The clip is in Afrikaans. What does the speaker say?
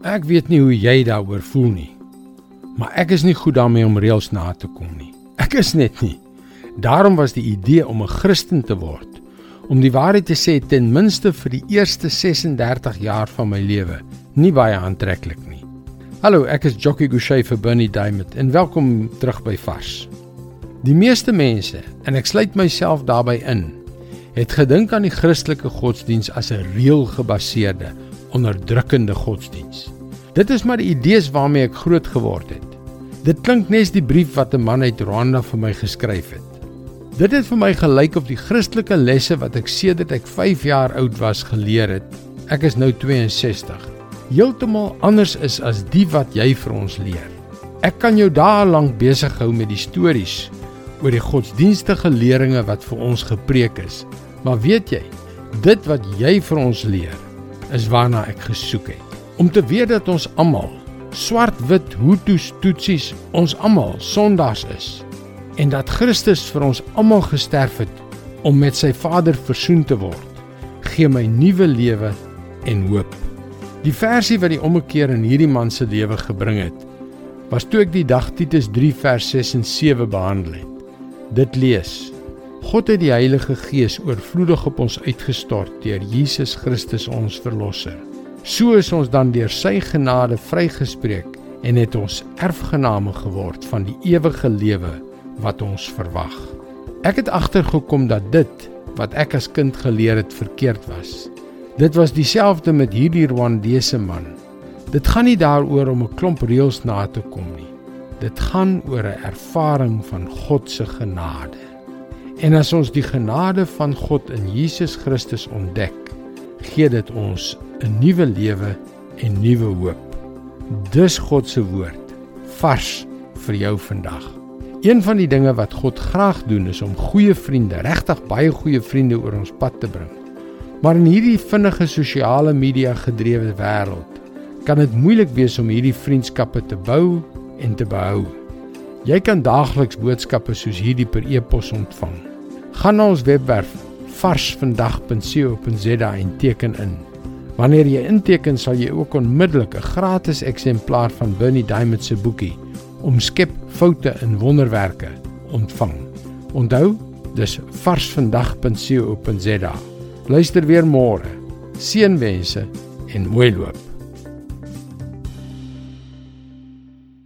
Ek weet nie hoe jy daaroor voel nie. Maar ek is nie goed daarmee om reëls na te kom nie. Ek is net nie. Daarom was die idee om 'n Christen te word, om die waarheid te sê ten minste vir die eerste 36 jaar van my lewe, nie baie aantreklik nie. Hallo, ek is Jockey Gouchee vir Bernie Diamond en welkom terug by Vars. Die meeste mense, en ek sluit myself daarbey in, het gedink aan die Christelike godsdiens as 'n reëlgebaseerde onderdrukkende godsdiens. Dit is maar die idees waarmee ek groot geword het. Dit klink nes die brief wat 'n man uit Rwanda vir my geskryf het. Dit het vir my gelyk op die Christelike lesse wat ek sedert ek 5 jaar oud was geleer het. Ek is nou 62. Heeltemal anders is as die wat jy vir ons leer. Ek kan jou dae lank besig hou met die stories oor die godsdienstige leringe wat vir ons gepreek is. Maar weet jy, dit wat jy vir ons leer, is waarna ek gesoek het. Om te weet dat ons almal swart-wit Hutus, Tutsies, ons almal sondaars is en dat Christus vir ons almal gesterf het om met sy Vader versoen te word, gee my nuwe lewe en hoop. Die versie wat die ommekeer in hierdie man se lewe gebring het, was toe ek die dag Titus 3 vers 6 en 7 behandel het. Dit lees: God het die Heilige Gees oorvloedig op ons uitgestort deur Jesus Christus ons verlosser. So is ons dan deur sy genade vrygespreek en het ons erfgename geword van die ewige lewe wat ons verwag. Ek het agtergekom dat dit wat ek as kind geleer het verkeerd was. Dit was dieselfde met hierdie Rwandese man. Dit gaan nie daaroor om 'n klomp reëls na te kom nie. Dit gaan oor 'n ervaring van God se genade. En as ons die genade van God in Jesus Christus ontdek, gee dit ons 'n nuwe lewe en nuwe hoop. Dis God se woord vars vir jou vandag. Een van die dinge wat God graag doen is om goeie vriende, regtig baie goeie vriende oor ons pad te bring. Maar in hierdie vinnige sosiale media gedrewe wêreld kan dit moeilik wees om hierdie vriendskappe te bou en te behou. Jy kan daagliks boodskappe soos hierdie per e-pos ontvang. Gaan na ons webwerf varsvandag.co.za en teken in. Wanneer jy inteken, sal jy ook onmiddellik 'n gratis eksemplaar van Bernie Diamond se boekie Omskep foute in wonderwerke ontvang. Onthou, dis varsvandag.co.za. Luister weer môre. Seënwense en mooi loop.